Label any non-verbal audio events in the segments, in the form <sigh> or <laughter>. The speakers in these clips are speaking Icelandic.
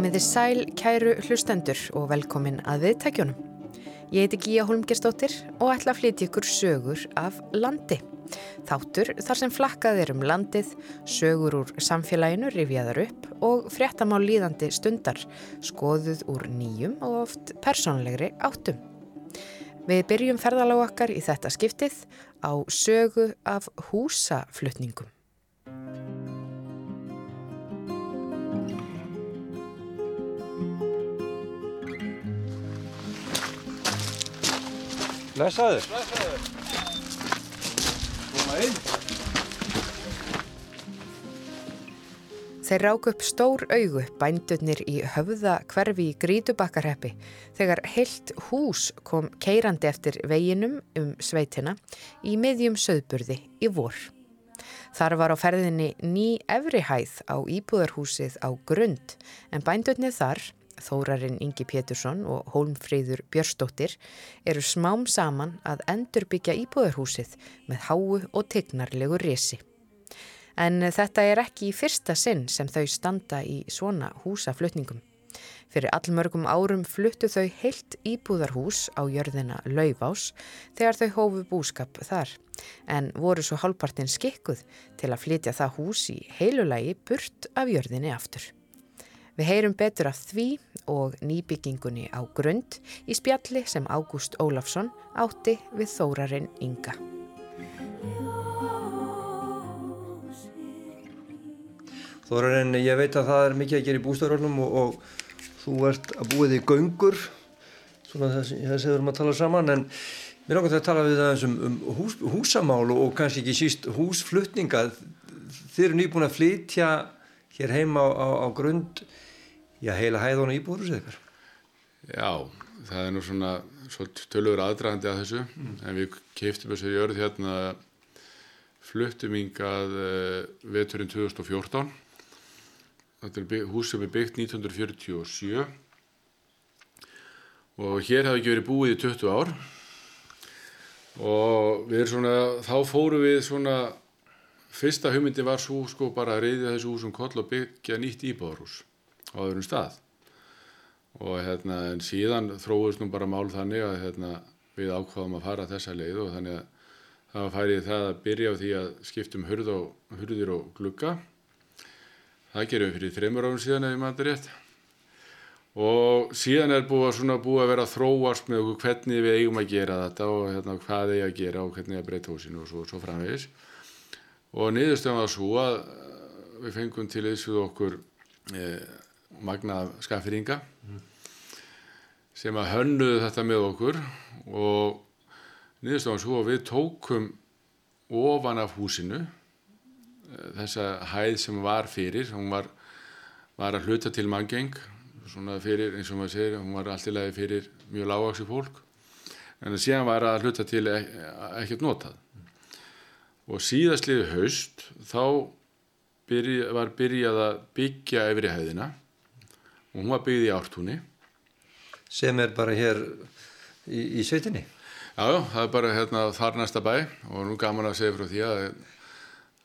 Komiði sæl, kæru hlustendur og velkomin að viðtækjunum. Ég heiti Gíja Holmgerstóttir og ætla að flytja ykkur sögur af landi. Þáttur þar sem flakkað er um landið, sögur úr samfélaginu rifjaðar upp og fréttamál líðandi stundar, skoðuð úr nýjum og oft persónlegri áttum. Við byrjum ferðalág okkar í þetta skiptið á sögu af húsaflutningum. Blessaður. Blessaður. Koma inn. Þeir rák upp stór augu bændurnir í höfða hverfi í Grítubakkarheppi þegar heilt hús kom keirandi eftir veginum um sveitina í miðjum söðburði í vor. Þar var á ferðinni ný efrihæð á íbúðarhúsið á grund en bændurnir þar Þórarinn Ingi Pétursson og Hólmfríður Björstóttir eru smám saman að endurbyggja íbúðarhúsið með háu og tegnarlegu resi. En þetta er ekki í fyrsta sinn sem þau standa í svona húsaflutningum. Fyrir allmörgum árum fluttu þau heilt íbúðarhús á jörðina Laufás þegar þau hófu búskap þar en voru svo hálpartinn skikkuð til að flytja það hús í heilulagi burt af jörðinni aftur. Við heyrum betur af því og nýbyggingunni á grund í spjalli sem Ágúst Ólafsson átti við þórarinn Inga. Þórarinn, ég veit að það er mikið að gera í bústafrögnum og, og þú ert að búið í göngur, svona þess að við erum að tala saman, en mér langar það að tala við það um, um hús, húsamál og kannski ekki síst húsflutninga. Þið eru nýbúin að flytja hér heima á, á, á grund já, heila hæðun og íbúður ykkar. Já, það er nú svona tölur aðdragandi að þessu. Mm. en við keiftum þessu jörð hérna fluttum yngað uh, eh, veturinn 2014 þetta er hús sem er byggt 1947 og hér hafi ekki verið búið í 20 ár. Og við erum svona þá fóru við svona fyrsta hugmyndi var svo sko bara að reyðja þessu húsum koll og byggja nýtt íbáðarhús á öðrum stað. Og hérna en síðan þróist nú bara mál þannig að hérna, við ákváðum að fara þessa leið og þannig að það var færið það að byrja á því að skiptum hurð og, hurðir og glugga. Það gerum við fyrir þreymur árum síðan ef ég maður rétt. Og síðan er búið að, búið að vera að þróast með hvernig við eigum að gera þetta og hérna, hvað eigum að gera og hvernig að breyta húsinu og svo, svo framvegis. Og niðurstöðum var svo að við fengum til þessu okkur eh, magna skaffiringa mm. sem að hönnuðu þetta með okkur og niðurstofan svo við tókum ofan af húsinu eh, þessa hæð sem var fyrir hún var, var að hluta til manngeng svona fyrir eins og maður segir hún var alltilega fyrir mjög lágvaksi fólk en það séðan var að hluta til ek ekkert notað og síðastliði haust þá byrja, var byrjað að byggja yfir í hæðina og hún var byggð í ártúni. Sem er bara hér í, í sveitinni. Jájá, það er bara hérna þar næsta bæ. Og nú gaman að segja frá því að,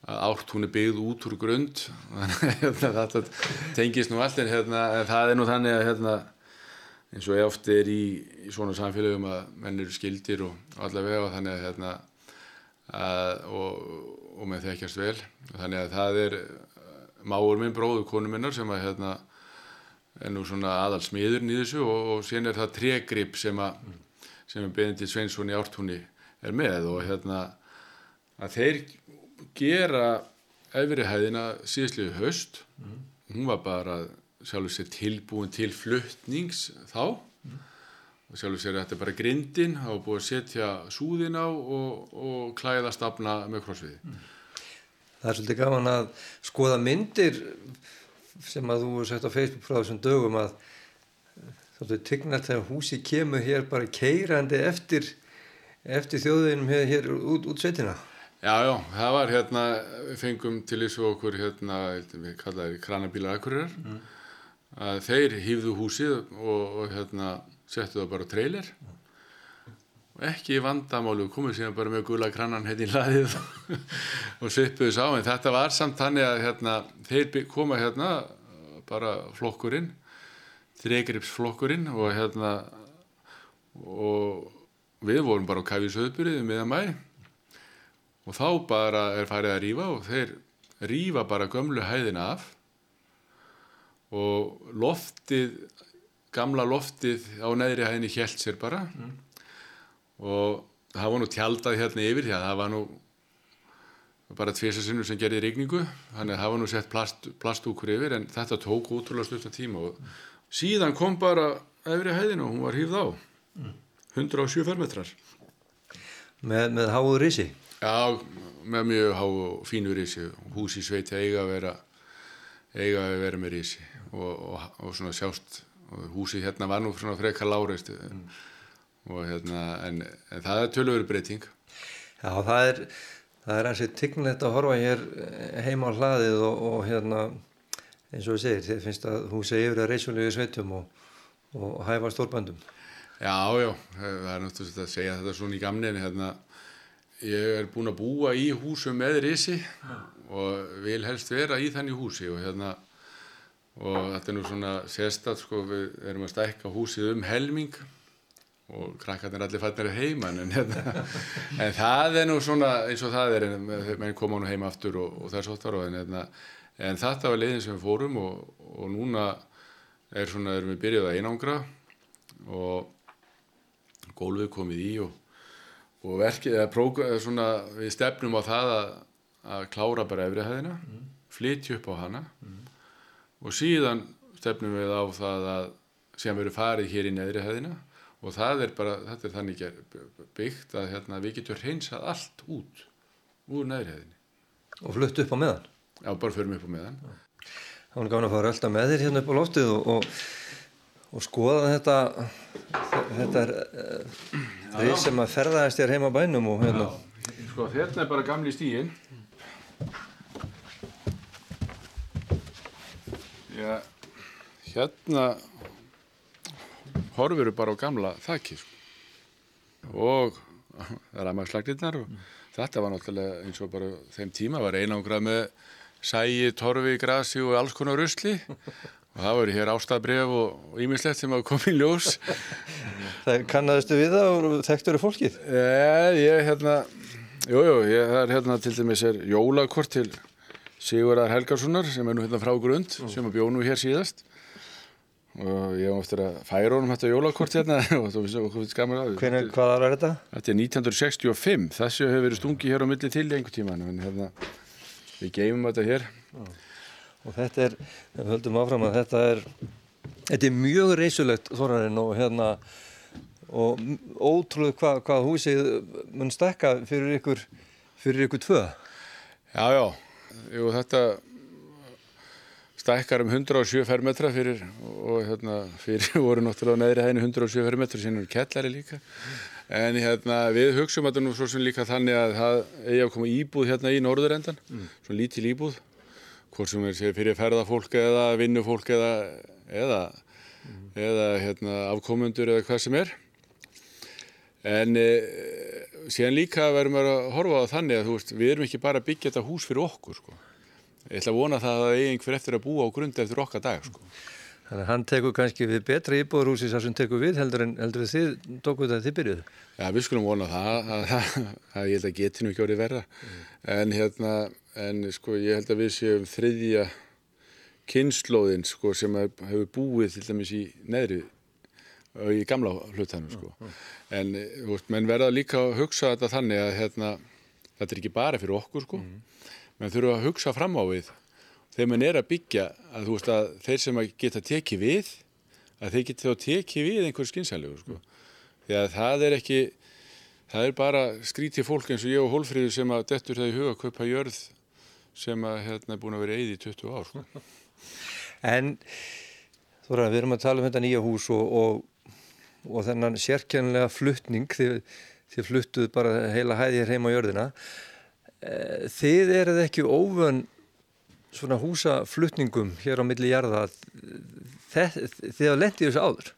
að ártúni byggð út úr grund. <laughs> Hérna, þetta tengist nú allt en hérna, það er nú þannig að hérna, eins og ég ofti er í, í svona samfélagum að menn eru skildir og allavega þannig að hérna að, og, og með þekkjast vel. Þannig að það er máur minn bróðu konu minnar sem að hérna er nú svona aðal smiðurinn í þessu og, og síðan er það tregrip sem að sem Benedikt Sveinsson í ártúni er með og hérna að þeir gera efrihæðina síðastlegu höst mm. hún var bara sjálfur sér tilbúin til fluttnings þá mm. og sjálfur sér þetta er bara grindin og búið að setja súðin á og, og klæða stafna með krossviði mm. Það er svolítið gaman að skoða myndir sem að þú sett á Facebook frá þessum dögum að þáttu tygnalt þegar húsi kemur hér bara keirandi eftir eftir þjóðinum hér, hér út, út svetina Já, já, það var hérna við fengum til þessu okkur hérna, við kallaðum kranabílar akkurir mm. að þeir hýfðu húsið og, og hérna settu það bara trailer mm. Ekki vandamálu komið síðan bara með gula kranan hérna í laðið <laughs> og svippuðu sá en þetta var samt þannig að hérna, þeir koma hérna bara flokkurinn stregripsflokkurinn og hérna og við vorum bara á kafísauðbyrðið meðan mæ og þá bara er farið að rýfa og þeir rýfa bara gömlu hæðina af og loftið gamla loftið á neðri hæðinni hjælt sér bara og það var nú tjaldað hérna yfir því að það var nú bara tvisarsinu sem gerði rigningu. Þannig að það var nú sett plast, plastúkur yfir en þetta tók útrúlega stuttan tíma. Og síðan kom bara efri hæðinu og hún var hýfð á. 107 fermetrar. Með, með háður rísi Já, með mjög há og fínu rísi hús í sveiti eiga að vera eiga að vera með rísi og, og, og svona sjást og húsið hérna var nú svona frekar láreist mm. Og hérna en, en það er tölur breyting. Já, það er það er ansið tignlegt að horfa hér heima á hlaðið og, og hérna eins og við segir, þið finnst að húsið yfir að reysulegu sveitum og hæfa stórböndum. Já, já, það er náttúrulega að segja þetta svona í gamniðin hérna ég er búin að búa í húsum með risi og vil helst vera í þannig húsi og hérna og þetta er nú svona sérstat sko við erum að stækka húsið um helming og krakkarnir allir fannir heima en, hérna, <laughs> en það er nú svona eins og það er en menn koma nú heima aftur og, og það er svolítið en, hérna, en þetta var leiðin sem við fórum og, og núna er svona erum við byrjuð að einangra og gólfið komið í og og verkið, próg, svona, við stefnum á það að, að klára bara efrihæðina, mm. flytja upp á hana mm. og síðan stefnum við á það að sem verður farið hér í neðrihæðina og það er bara, þetta er þannig byggt að hérna, við getum hreinsað allt út úr neðrihæðinni. Og flutt upp á meðan? Já, bara förum upp á meðan. Það var gáðin að fara alltaf með þér hérna upp á loftið og, og og skoða þetta þetta er þeir uh, sem að ferðaðist þér heima bænum og hérna Já, sko þetta er bara gamli stíin Já hérna horfur bara á gamla þakki sko. og <laughs> það aðmægslaglinnar og mm. þetta var náttúrulega eins og bara þeim tíma var einangrað með sæi, torfi, grasi og alls konar rusli og það voru hér ástafbref og ímislegt sem hafa komið í ljós Það kannadastu við það og þekktur þau fólkið? Ég, ég hérna jújú, jú, það er hérna til dæmis er jólakort til Sigurðar Helgarssonar sem er nú hérna frá grund mm. sem er bjónu hér síðast og ég hef eftir að færa honum þetta jólakort hérna <laughs> og þú veist okkur skamur að Hvernig, hvað ára er þetta? Þetta er 1965, þessu hefur verið stungi hér á milli til í einhver tíma en hérna við geymum þetta hér. Og þetta er, við höldum áfram að þetta er þetta er mjög reysulegt þorrarinn og hérna og ótrúlega hvað hva húsið mun stekka fyrir ykkur fyrir ykkur tvö. Já, já, þetta stekkar um 107 fermetra fyrir og hérna fyrir <laughs> voru náttúrulega neðri hægni 107 fermetra sem eru kellari líka en hérna við hugsaum að þetta nú svo sem líka þannig að það eigi að koma íbúð hérna í norðurendan, mm. svona lítil íbúð hvort sem er fyrir ferðafólk eða vinnufólk eða, eða, mm. eða hérna, afkomundur eða hvað sem er. En e, síðan líka verðum við að horfa á þannig að veist, við erum ekki bara að byggja þetta hús fyrir okkur. Sko. Ég ætla að vona það að er einhver eftir að búa á grundi eftir okkar dag. Sko. Þannig að hann tekur kannski við betra íbúðurhúsi sem tekur við heldur en heldur þið tókuð það þið byrjuð? Já, við skulum vona það að, að, að ég held að geti nú ekki orðið verða. Mm. En hérna en sko ég held að við séum þriðja kynnslóðin sko sem hefur búið til dæmis í neðri í gamla hlutanum sko mm, en veist, menn verða líka að hugsa þetta þannig að hérna, þetta er ekki bara fyrir okkur sko mm. Menn þurfa að hugsa fram á við. Þegar mann er að byggja að, veist, að þeir sem geta tekið við að þeir geta þá tekið við einhver skynsælegu sko. Því að það er ekki það er bara skrítið fólk eins og ég og Hólfríður sem að dettur það í huga að kaupa jörð sem að hérna er búin að vera eði í 20 ár sko. <laughs> En að við erum að tala um þetta nýja hús og, og, og þennan sérkjænlega fluttning þið, þið fluttuð bara heila hæðir heim á jörðina þið eruð ekki óvön svona húsaflutningum hér á milli jarða? Þið, þið hafa lendið þessu áður?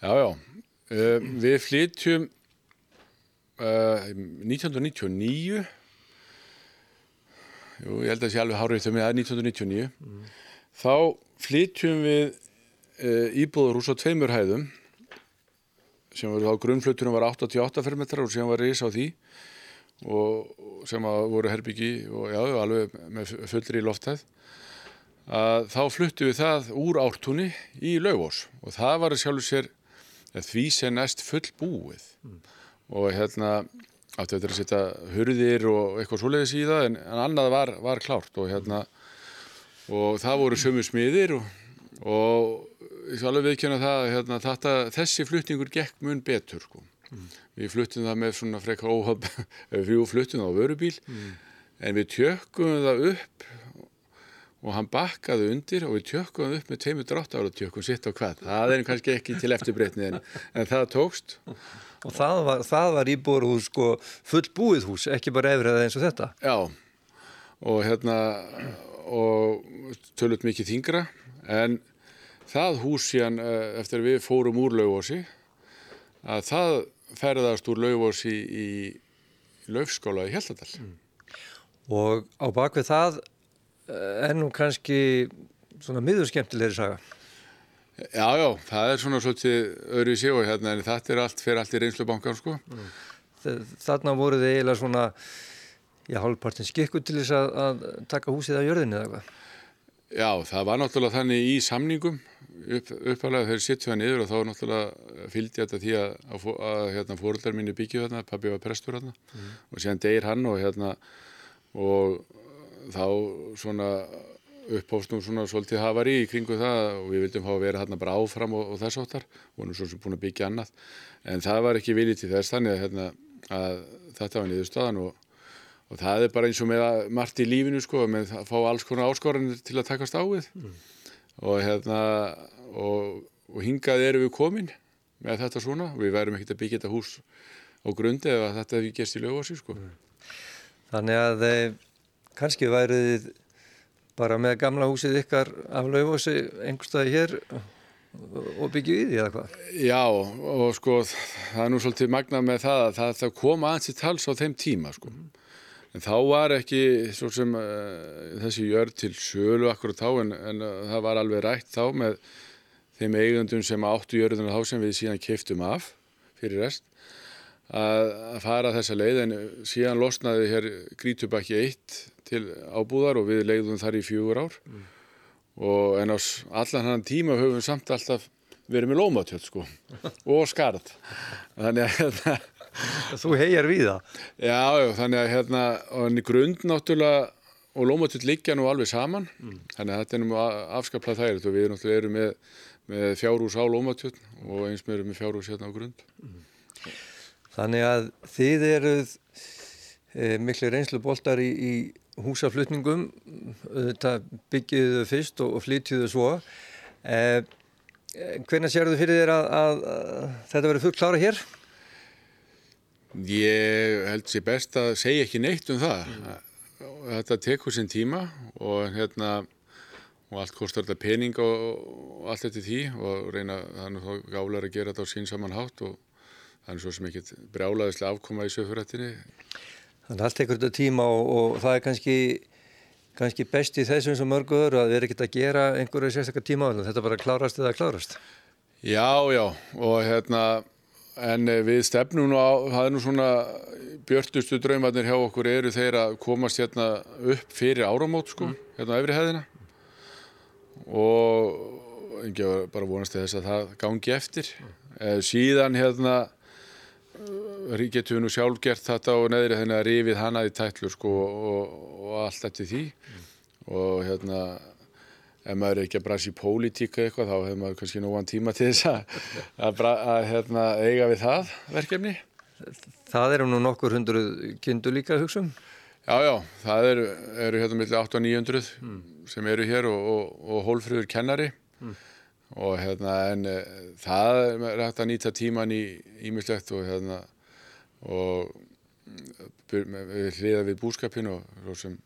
Já, já. Uh, við flytjum uh, 1999 Jú, ég held að það sé alveg hárið þau með að 1999 mm. þá flytjum við e, íbúðurhús á tveimur hæðum sem var þá grunnflutunum var 88 fermetrar og sem var reys á því og sem að voru herbyggi og já, alveg með fullri loftæð að þá fluttu við það úr ártunni í laugós og það var sjálfur sér því sem næst full búið mm. og hérna átti þetta að setja hurðir og eitthvað svoleiðis í það en, en annað var, var klárt. Og hérna og það voru sömu smiðir og, og ég skal alveg viðkjöna það hérna, þetta, þessi flutningur gekk mun betur sko mm. við fluttum það með svona frekka óhald <laughs> við fluttum það á vörubíl mm. en við tjökkum það upp og hann bakkaði undir og við tjökkum upp með tveimur dráttar og tjökkum sitt á hvað það er kannski ekki til eftirbreytni en, en það tókst og það var, var íbúrhús sko, full búið hús, ekki bara efrið eins og þetta já og hérna og tölut mikið þingra en það hús síðan eh, eftir við fórum úr laugósi að það ferðast úr laugósi í, í laufskála í Hjaltadal mm. og á bakvið það er nú kannski svona miður skemmtilegri saga. Já, já, það er svona svolítið öðru í séu hérna en þetta er allt fyrir allt í reynslubankan sko. Mm. Þarna voru þið eiginlega svona, já, hálfpartin skikku til þess að, að taka húsið á jörðinni eða eitthvað? Já, það var náttúrulega þannig í samningum upp, uppalega þegar sittu það niður og þá náttúrulega fylgdi þetta því að, að, að hérna, fóröldar mínu byggju þarna, pabbi var prestur þarna mm. og séðan degir hann og hérna og þá svona upphófstum svona svolítið hafari í kringu það og við vildum fá að vera hérna bara áfram og, og þess áttar og nú svo sem búin að byggja annað en það var ekki viljið til þess þannig að, hérna, að þetta var niðurstaðan og, og það er bara eins og með margt í lífinu sko með að fá alls konar áskoranir til að takast á við mm. Og hérna og, og hingað eru við komin með þetta svona við værum ekkert að byggja þetta hús á grundi ef þetta hefði gæst í lögvási sko. Mm. Þannig að þeir kannski værið bara með gamla húsið ykkar af laufósi einhverstaði hér og byggju í því eða hvað? Já og sko það er nú svolítið magnað með það að það, það kom aðeins í tals á þeim tíma sko en þá var ekki svo sem uh, þessi jörg til sölu akkur þá en, en uh, það var alveg rætt þá með þeim eigundum sem áttu jörguna þá sem við síðan keiftum af fyrir rest að, að fara þessa leið. En síðan losnaði hér Grítubakki 1 til ábúðar og við leiðum þar í fjögur ár. Mm. og en á allan hann tíma höfum við samt alltaf verið með lómatjöld sko <laughs> og skarð. Þannig að <laughs> <laughs> Þú hegjar við það? Já, já, þannig að hérna og grund náttúrulega og lómatjöld liggja nú alveg saman mm. þannig að þetta er nú afskaplað og við náttúrulega erum með, með fjárhús á lómatjöld og eins með erum með fjárhús hérna á grund mm. Þannig að þið eruð e, miklu reynslu boltar í, í húsaflutningum þetta byggjiðu fyrst og, og flytjiðu svo eh, hvernig sér þau fyrir þér að, að, að þetta verður fullt klára hér? Ég held sér best að segja ekki neitt um það mm. þetta tekur sinn tíma og hérna og allt kostar þetta pening og, og allt þetta því og reyna þannig að þá gálar að gera þetta á sín saman hátt og þannig svo sem ekkert brjálaðislega afkoma í söfurrættinni Þannig að allt tekur þetta tíma og, og það er kannski, kannski best í þessum sem mörgu öðru að við erum ekkert að gera einhverju sérstakar tíma þetta bara klárast eða klárast. Já, já og hérna en við stefnum nú á, það er nú svona björnustu draumarnir hjá okkur eru þeir að komast hérna upp fyrir áramót sko, mm. hérna á efri hefðina og ekki bara vonast þess að það gangi eftir. Mm. Síðan hérna getum við nú sjálf gert þetta og neðri þennig að rifið hana í tætlu sko og, og allt eftir því mm. og hérna ef maður er ekki að brasa í pólitíka eitthvað þá hefur maður kannski nógan tíma til þess að, að, að hérna, eiga við það verkefni. Það eru nú nokkur hundruð kindur líka hugsa um? Já, já, það eru, eru hérna millir 800 og 900 mm. sem eru hér og, og, og hólfröður kennari mm og hérna en e, það er hægt að nýta tíman í ímislegt og hérna og við hliða við búskapin og svo sem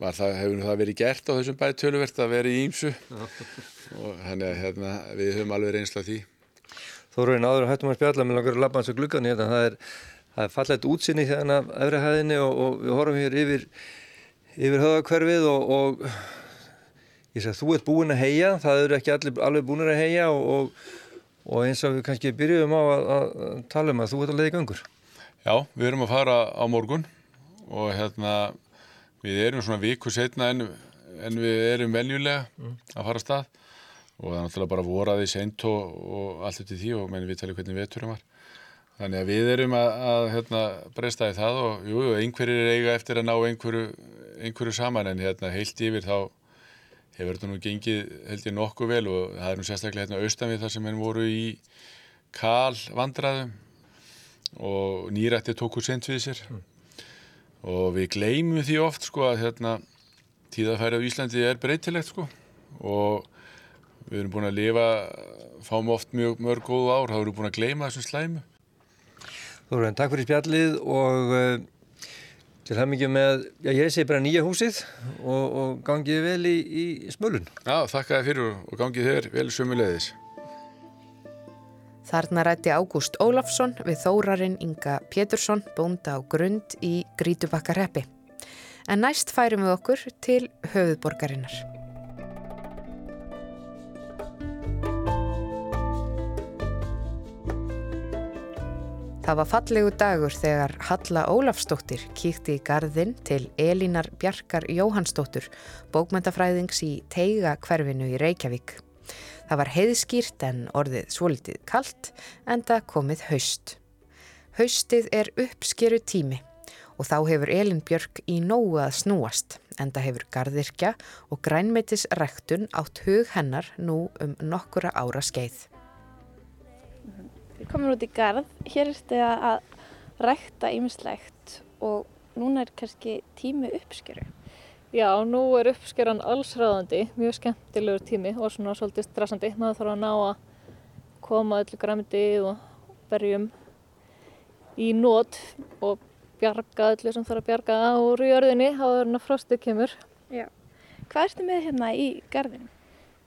það, hefur það verið gert á þessum bæði töluvert að vera í ímsu og þannig að hérna við höfum alveg reynsla því. Þóruðin áður að hættum að spjalla með langar labbans og gluggan hérna, það er, er fallet útsinni hérna af öfrihæðinni og, og við horfum hér yfir yfir höfðakverfið og, og ég segi þú ert búin að heia, það eru ekki allir, alveg búin að heia og, og, og eins og við kannski byrjuðum á að, að, að tala um að þú ert að leiði gangur. Já, við erum að fara á morgun og hérna við erum svona viku setna en, en við erum veljulega að fara að stað og það er náttúrulega bara voraði seint og, og allt eftir því og menn við talum hvernig veturum var. Þannig að við erum að, að hérna, breysta í það og jú, einhverjir er eiga eftir að ná einhverju, einhverju saman en hérna heilt yfir þá hefur þetta nú gengið held ég nokkuð vel og það er nú sérstaklega hérna austan við þar sem henn voru í kal vandraðum og nýrætti tóku sent við sér mm. Og við gleymum því oft sko að hérna tíðafæri á Íslandi er breytilegt sko og við erum búin að lifa fáum oft mjög mörg góð ár, þá erum við búin að gleyma þessum slæmu Þorðan, takk fyrir spjallið og uh, til mikið með, já ég segi bara nýja húsið og, og gangið vel í, í smölun. Já, þakka þér fyrir og gangið þér vel sömulegðis. Þarna rætti Ágúst Ólafsson við þórarinn Inga Pétursson bónda á grund í Grítubakkarheppi. En næst færum við okkur til höfuðborgarinnar. Það var fallegu dagur þegar Halla Ólafsdóttir kíkti í gardin til Elínar Bjarkar Jóhannsdóttur, bókmyndafræðings í Teiga hverfinu í Reykjavík. Það var heiðskýrt en orðið svolítið kalt en það komið haust. Haustið er uppskeru tími og þá hefur Elin Björk í nógu að snúast en það hefur gardirkja og grænmeitisræktun átt hug hennar nú um nokkura ára skeið. Við komum út í garð, hér er þetta að rækta ýmislegt og núna er kannski tími uppskeru. Já, nú er uppskeran allsræðandi, mjög skemmtilegur tími og svona svolítið stressandi. Maður þarf að ná að koma öllu græmdið og berjum í nót og bjarga öllu sem þarf að bjarga úr jörðinni á þarna frostið kemur. Já. Hvað ertu með hérna í garðinu?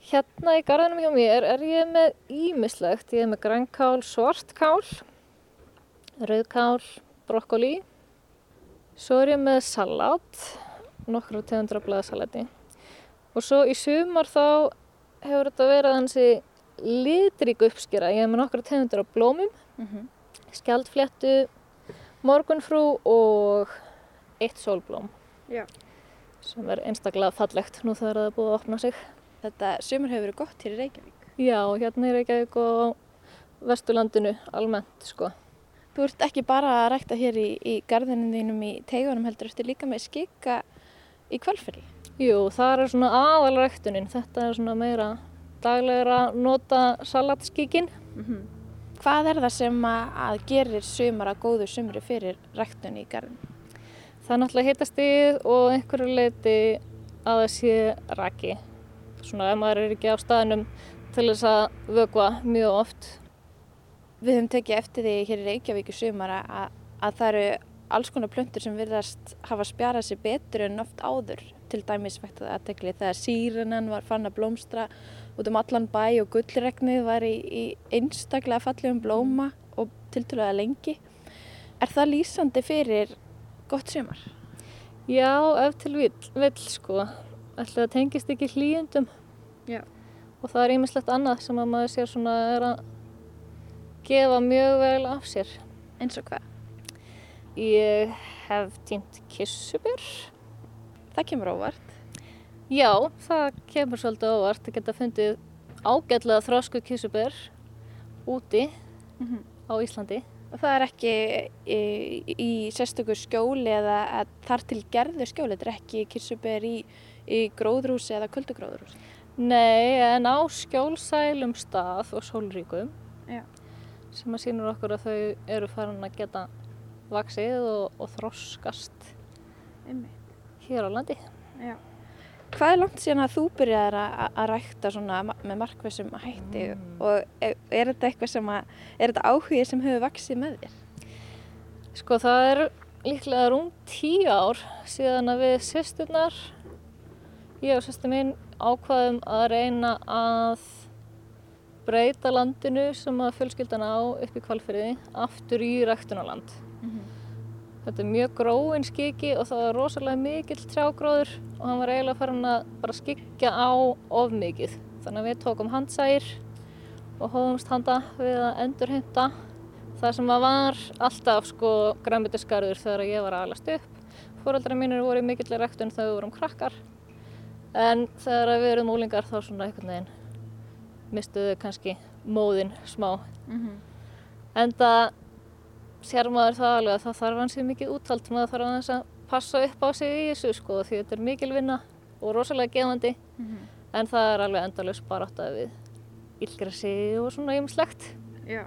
Hérna í garðinum hjá mér er ég með ímislegt. Ég er með grænkál, svartkál, rauðkál, brokkoli. Svo er ég með salat, nokkru tegundra blæðsalati. Og svo í sumar þá hefur þetta verið hansi litrík uppskera. Ég er með nokkru tegundra blómum, mm -hmm. skjaldfléttu, morgunfrú og eitt sólblóm. Já. Sem er einstaklega fallegt nú þegar það er búið að opna sig þetta sumur hefur verið gott hér í Reykjavík. Já, hérna í Reykjavík og Vesturlandinu almennt sko. Þú ert ekki bara að rækta hér í, í gardinin þínum í teigunum heldur eftir líka með skika í kvalferi. Jú, það er svona aðalræktunin. Þetta er svona meira daglegra nota salatskíkin. Mm -hmm. Hvað er það sem að, að gerir sumar að góðu sumri fyrir ræktun í gardinu? Það er náttúrulega hitast í og einhverju leiti að það sé raki svona ef maður er ekki á staðinum til þess að vögva mjög oft. Við höfum tekið eftir því hér í Reykjavík í sumar að, að það eru alls konar plöntur sem virðast hafa spjarað sér betur en oft áður. Til dæmis vektaði aðtekli þegar sírenan var fann að blómstra út um allan bæ og gullregnið var í, í einstaklega fallegum blóma og tilturlega lengi. Er það lýsandi fyrir gott sumar? Já, ef til vill, vill sko ætla það tengist ekki hlýjundum Já. og það er einmislegt annað sem að maður sér svona er að gefa mjög vel af sér eins og hvað? Ég hef týnt kissubur Það kemur óvart Já, það kemur svolítið óvart að geta fundið ágætlega þrásku kissubur úti mm -hmm. á Íslandi það er ekki í, í sérstökur skjóli eða þar til gerðu skjóli þetta er ekki kissubur í í gróðrúsi eða kuldugróðrúsi? Nei, en á skjólsælum stað og sólríkum Já. sem að sínur okkur að þau eru farin að geta vaksið og, og þroskast Einmitt. hér á landi. Já. Hvað er langt síðan að þú byrjaði að, rækta með markveðsum hætti mm. og er, er þetta eitthvað sem að, er þetta áhugið sem hefur vaksið með þér? Sko það er líklega rúm tíu ár síðan að við sýsturnar ég og sérstu mín ákvaðum að reyna að breyta landinu sem að fjölskyldan á upp í kvalfyrði aftur í ræktunarland. Mm -hmm. Þetta er mjög gróin skiki og það var rosalega mikill trjágróður og hann var eiginlega farin að bara skikja á of mikið. Þannig að við tókum handsægir og hóðumst handa við að endurheimta það sem var alltaf sko græmitisgarður þegar ég var að alast upp. Fóreldrar mínir voru í mikillir rektun þegar við vorum krakkar en þegar við erum úlingar þá svona einhvern veginn mistuðu kannski móðin smá. En það sér maður það alveg að það þarf hansi mikið úthald, maður þarf aðeins að passa upp á sig í þessu sko því þetta er mikil vinna og rosalega gefandi en það er alveg endalust bara áttað við illgresi og svona ymslegt. Já.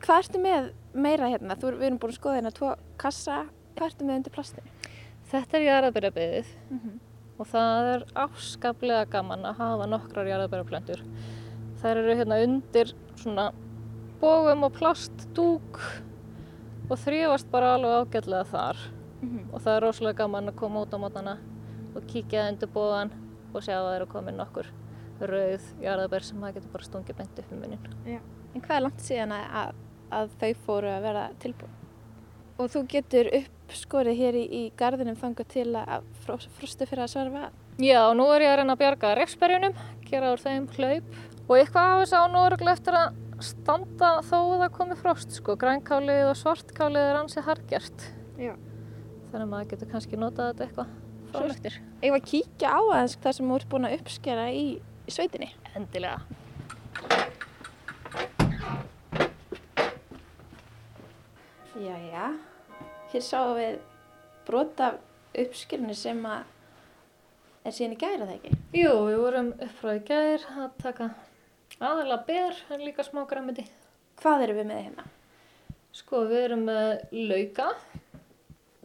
Hvað ertu með meira hérna? Þú, við erum búin að skoða hérna tvo kassa. Hvað ertu með undir plastinu? Þetta er jarðaberabyðið og það er afskaplega gaman að hafa nokkrar jarðaberaplöntur. Þær eru hérna undir svona bógum og plastdúk og þrýfast bara alveg ágætlega þar og það er rosalega gaman að koma út á mótana og kíkja undir bógan og sjá að það eru komin nokkur rauð jarðaber sem maður getur bara stungið beint upp í munnin. En hvað er langt síðan að, að, þau fóru að vera tilbúin? Og þú getur uppskorið hér í, í gardinum þangað til að frost, frostu fyrir að svarfa. Já, nú er ég að reyna að bjarga refsberjunum, gera úr þeim hlaup og eitthvað af þess að nú er eftir að standa þó að það komi frost sko. Grænkálið og svartkálið er ansið hargjart. Já. Þannig að maður getur kannski notað þetta eitthvað fráleftir. Ég var að kíkja á aðeins það sem ert búin að uppskera í, í sveitinni. Endilega. Jæja, hér sáum við brot af uppskerinu sem að er síðan í gæra það ekki? Jú, við vorum upp frá í gær að taka aðalega ber en líka smá græmiti. Hvað eru við með hérna? Sko, við erum með lauka,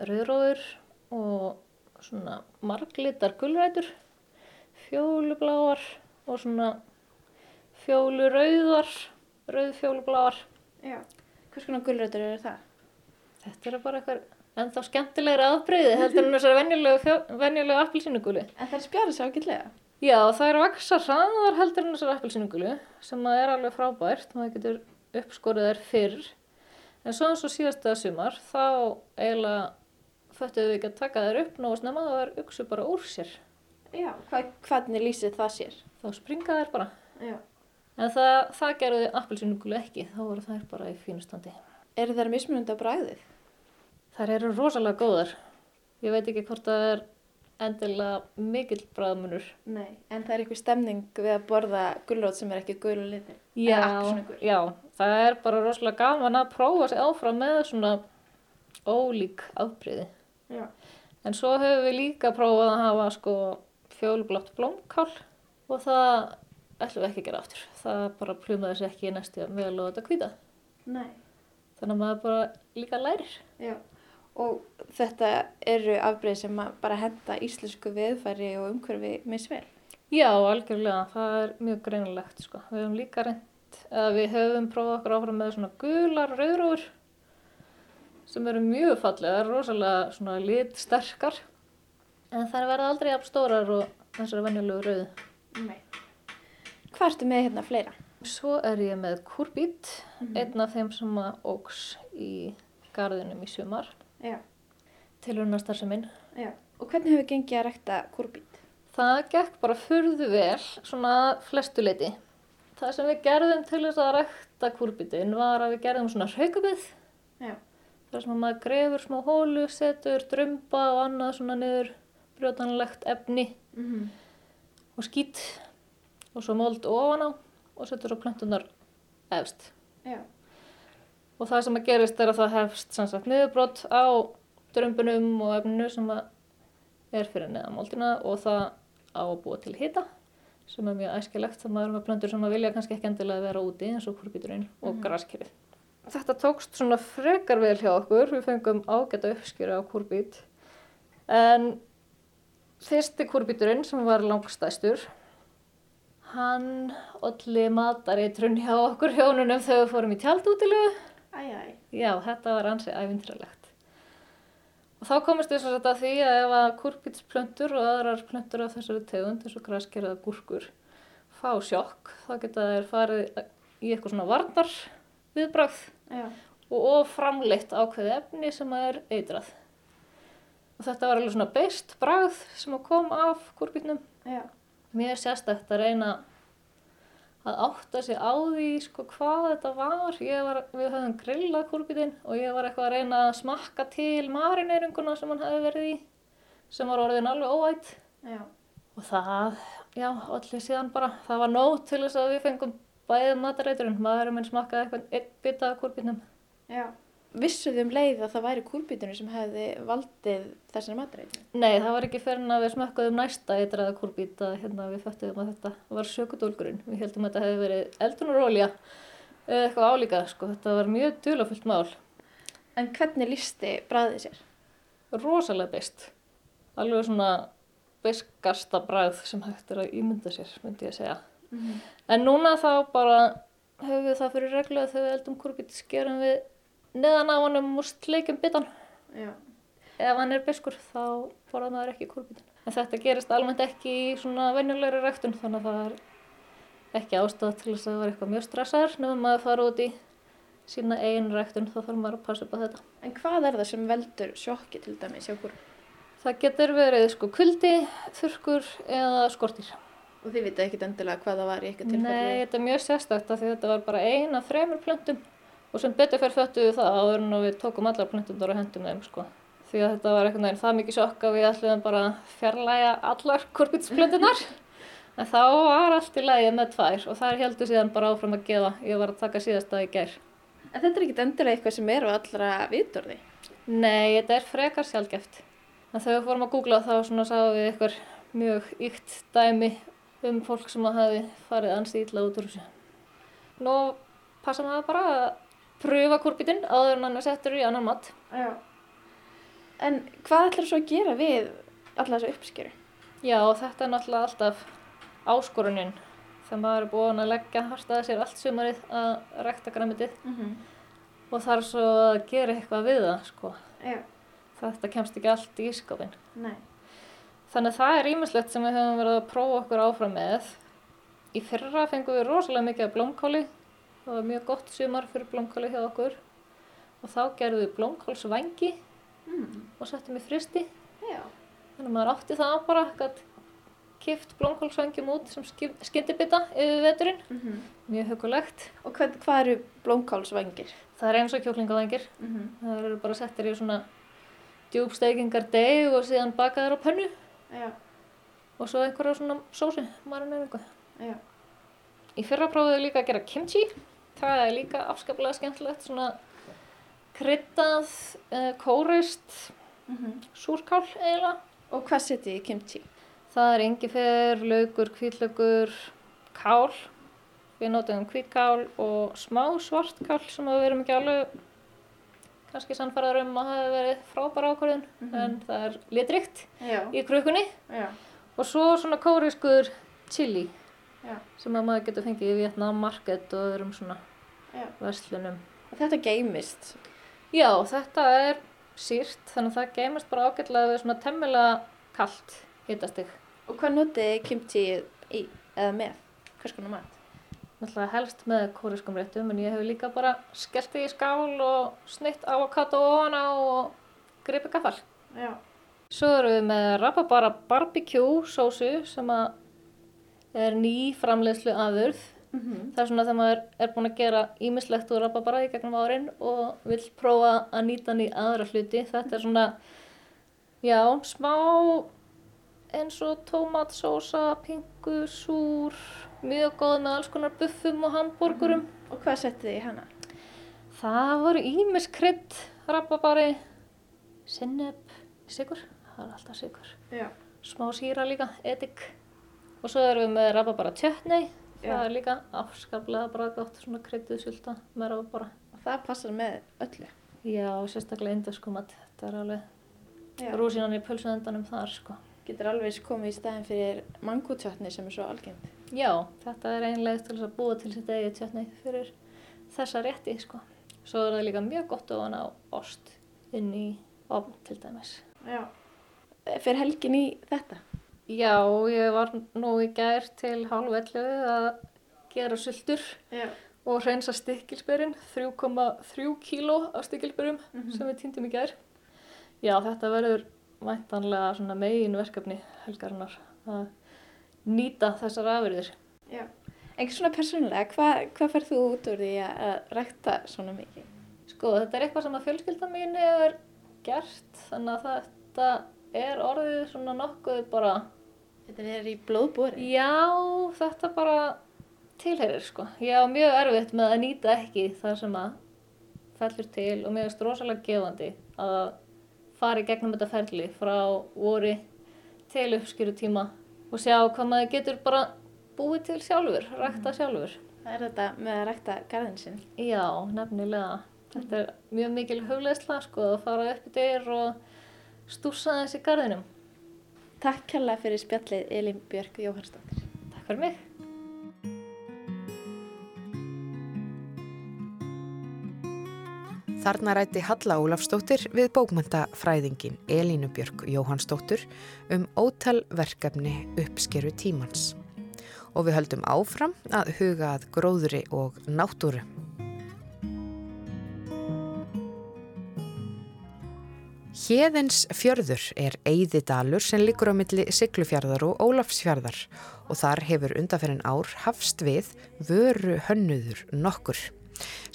rauðróður og svona marglitar gulrætur, fjólubláar og svona fjólurauðar, rauðfjólubláar. Já. Hvers konar gulrötur eru það? Þetta er bara eitthvað ennþá skemmtilegri afbreyði heldur en þessar venjulegu, venjulegu appelsínugulu. En það er spjárið svo ágætlega. Já, það er vaksa hraðar heldur en þessar appelsínugulu sem að er alveg frábært, maður getur uppskorið þær fyrr. En svo eins og síðasta sumar, þá eiginlega föttuðu við ekki að taka þær upp nógu snemma og þær uksu bara úr sér. Já. Hva, hvernig lýsir það sér? Þá springa þær bara. Já. En það, það gerði appelsínugulu ekki, þá voru þær bara í fínu standi. Eru þær mismunandi á bræðið? Þær eru rosalega góðar. Ég veit ekki hvort það er endilega mikill bræðmunur. Nei. En það er eitthvað stemning við að borða gulrót sem er ekki gul og litir? Já, já, það er bara rosalega gaman að prófa sig áfram með svona ólík afbreyði. Já. En svo höfum við líka prófað að hafa sko fjólublátt blómkál og það ætlum við ekki að gera aftur. Það bara plumaði sér ekki næstu vel og þetta hvita. Nei. Þannig að maður bara líka lærir. Já. Og þetta eru afbreyð sem bara henda íslensku viðfæri og umhverfi misvel. Já, algjörlega, það er mjög greinilegt sko. Við höfum líka reynd, eða við höfum prófað okkur áfram með svona gular rauðróur sem eru mjög fallegar, rosalega svona litsterkar en þær verða aldrei jafn stórar og þessari venjulegu rauðu. Nei. Hvað ertu með hérna fleira? Svo er ég með kúrbít, einn af þeim sem að óks í garðinum í sumar, Já. tilhörnastar sem minn. Já. Og hvernig hefur gengið að rekta kúrbít? Það gekk bara furðu vel, svona að flestu leiti. Það sem við gerðum til þess að rækta kúrbítinn var að við gerðum svona hraukabið. Já. Það sem að maður grefur smá hólu, setur drömba og annað svona niður brjótanlegt efni Mm og skít og svo mold ofan á og setur svo plöntunar efst. Já. Og það sem að gerist er að það hefst sem sagt niðurbrot á drömbunum og efninu sem að er fyrir neðan moldina og það á að búa til hita sem er mjög æskilegt. Það maður er með plöntur sem að vilja kannski ekki endilega vera úti eins og kurbíturinn og mm graskirið. Þetta tókst svona frekar vel hjá okkur, við fengum ágæta uppskjöru á kurbít en fyrsti kurbíturinn sem var langstæstur hann olli matareitrun hjá okkur hjónunum þegar við fórum í tjaldútilegu Æ, æ. Já, þetta var ansið æfintralegt. Og þá komist við svo að því að ef að kurpítsplöntur og aðrar plöntur af þessari tegund, eins og graskeraða gúrkur, fá sjokk, þá geta þeir farið í eitthvað svona varnar viðbragð Já. og framleitt ákveði efni sem er eitrað. Og þetta var alveg svona beist bragð sem kom af kúrbítnum. Já. Mér sérstækt að reyna að átta sig á því sko hvað þetta var. Var, við höfðum grillað kúrbítinn og ég var eitthvað að reyna að smakka til marineringuna sem hann hefði verið í sem var orðin alveg óætt. Já. Og það, já, allir síðan bara, það var nóg til þess að við fengum bæðið matareiturinn. Maðurinn minn smakkaði eitthvað einn bita af kúrbítnum. Já. Vissu þið um leið að það væri kúrbítunum sem hefði valdið þessari matreitinu? Nei, það var ekki fyrir að við smakkaðum næsta eitraða kúrbít að hérna, við föttuðum að þetta var sökudólgurinn. Við heldum að þetta hefði verið eldunarólja eða eitthvað álíka, sko. Þetta var mjög dulafullt mál. En hvernig lísti bræðið sér? Rosalega beist. Alveg svona beiskasta bræð sem hægt er að ímynda sér, myndi ég að segja. En núna þá bara höfum við það fyrir reglu að neðan á honum og sleikjum bitan. Já. ef hann er beskur þá borða maður ekki kúrbítin. En þetta gerist almennt ekki í svona venjulegri ræktun þannig að það er ekki ástæða til þess að það var eitthvað mjög stressaður nefnum maður fara út í sína eigin ræktun þá þarf maður að passa upp á þetta. En hvað er það sem veldur sjokki til dæmis hjá kúr? Það getur verið sko kuldi, þurrkur eða skortir. Og þið vitið ekkit endilega hvað það var í eitthvað Nei, og sem betur fyrir föttu við það áður en við tókum allar plöntum þar og hendum þeim sko. Því að þetta var einhvern veginn það mikið sjokk að við ætlum bara að fjarlæga allar kurbitsplöntunar. <laughs> en þá var allt í lagi með tvær og þær heldur síðan bara áfram að gefa. Ég var að taka síðasta í gær. En þetta er ekkit endilega eitthvað sem er á allra vitorði? Nei, þetta er frekar sjálfgeft. En þegar við fórum að googla þá sáum við eitthvað mjög ykt dæmi um fólk sem hafi farið ansi illa út úr þessu. Nú passa maður bara að pröfa kurbítinn áður en hann er settur í annan mat. Já. En hvað ætlar svo að gera við alla þessu uppskeru? Já, þetta er náttúrulega alltaf áskorunin þegar maður er búin að leggja hartaði sér allt sumarið að rekta græmitið Mm -hmm. og þarf svo að gera eitthvað við það, sko. Já. Þetta kemst ekki allt í ískapin. Nei. Þannig að það er ímislegt sem við höfum verið að prófa okkur áfram með. Í fyrra fengum við rosalega mikið af blómkáli. Það var mjög gott sumar fyrir blómkáli hjá okkur. Og þá gerðum við blómkálsvængi Mm. og settum í fristi. Já. Þannig að maður átti það bara, gætt kift blómkálsvængjum út sem skyndibita yfir veturinn. Mm Mjög hugulegt. Og hvað, hvað eru blómkálsvængir? Það er eins og kjúklingavængir. Mm -hmm. Það eru bara settir í svona djúbsteikingar deg og síðan bakaðar á pönnu Já. og svo einhverja svona sósi, marineringu. Já. Í fyrra prófum við líka að gera kimchi. Það er líka afskaplega skemmtilegt, svona kryddað, uh, kórist, Mm -hmm. súrkál eiginlega. Og hvað setið í kimchi? Það er engifer, laukur, hvítlaukur, kál. Við notum hvítkál og smá svartkál sem við erum ekki alveg kannski sannfæraður um að hafa verið frábæra ákvörðun Mhm. en það er litrikt Já. í krukkunni Já. og svo svona kóriskur chili Já. sem að maður getur fengið í Vietnam Market og öðrum svona Já. verslunum. Og þetta geymist? Já, þetta er sírt þannig að það geymast bara ágætlega við svona temmilega kalt hitastig. Og hvað notið kimchi í eða með? Hvers konar mat? Náttúrulega helst með kóriskum réttum en ég hef líka bara skellt því í skál og snitt avokado ofan á og gripið gaffal. Já. Svo erum við með rababara barbecue sósu sem er ný framleiðslu afurð. Mm -hmm. Það er svona þegar maður er búin að gera ímislegt úr rababara í gegnum árin og vill prófa að nýta hann í aðra hluti. Þetta er svona, já, smá eins og tómatsósa, pingu, súr, mjög góð með alls konar buffum og hambúrgurum. Og hvað setið þið í hana? Það voru ímis krydd, rababari, sinneb, sigur, það er alltaf sigur. Já. Smá síra líka, edik. Og svo erum við með rababara tjötnei, það Já. er líka afskaplega bara gott svona krydduð sulta með rababara. Og það passar með öllu? Já, sérstaklega indaskum að þetta er alveg rúsinan í pulsuendanum þar sko. Getur alveg komið í staðin fyrir mangutjötni sem er svo algengt. Já, þetta er einlega til að búa til sitt eigið tjötni fyrir þessa rétti sko. Svo er það líka mjög gott ofan á ost inn í ofn til dæmis. Já. Fyrir helgin í þetta? Já, ég var nú í gær til hálf 11 að gera sultur Já. og hreinsa stikkilsberinn, 3,3 kíló af stikkilsberjum mm -hmm. sem við týndum í gær. Já, þetta verður væntanlega svona megin verkefni helgarinnar að nýta þessar afurðir. Já, einhvers svona persónulega, hvað hva færð þú út úr því að rækta svona mikið? Sko, þetta er eitthvað sem að fjölskylda mín hefur gert, þannig að þetta er orðið svona nokkuð bara... Þetta er í blóðbúri? Já, þetta bara tilherir sko. Ég á mjög erfitt með að nýta ekki það sem að fellur til og mér finnst rosalega gefandi að fara í gegnum þetta ferli frá voru til uppskýru tíma og sjá hvað maður getur bara búið til sjálfur, rækta sjálfur. Það er þetta með að rækta garðin sinn? Já, nefnilega. Þetta er mjög mikil hugleisla sko að fara upp í dyr og stúsa þessi garðinum. Takk kærlega fyrir spjallið Elin Björk Jóhannsdóttir. Takk fyrir mig. Þarna rætti Halla Ólafstóttir við bókmöntafræðingin Elínu Björk Jóhannsdóttur um ótal verkefni uppskeru tímans. Og við höldum áfram að huga að gróðri og náttúru. Hjeðins fjörður er Eyðidalur sem liggur á milli Siglufjörðar og Ólafsfjörðar og þar hefur undanferðin ár hafst við vöru hönnuður nokkur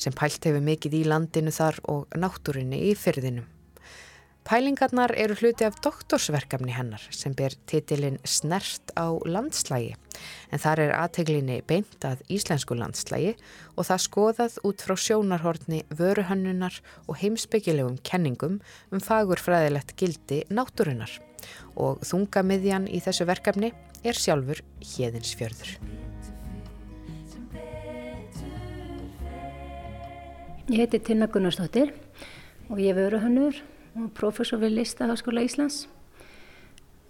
sem pælt hefur mikið í landinu þar og náttúrinni í fyrðinum. Pælingarnar eru hluti af doktorsverkefni hennar sem ber titilinn Snert á landslægi en þar er aðteglinni beint að íslensku landslægi og það skoðað út frá sjónarhortni vöruhönnunar og heimsbyggilegum kenningum um fagurfræðilegt gildi náttúrunar og þungamiðjan í þessu verkefni er sjálfur Hjeðinsfjörður. Ég heiti Tina Gunnarsdóttir og ég er vöruhönnur og professor við Listaháskóla Íslands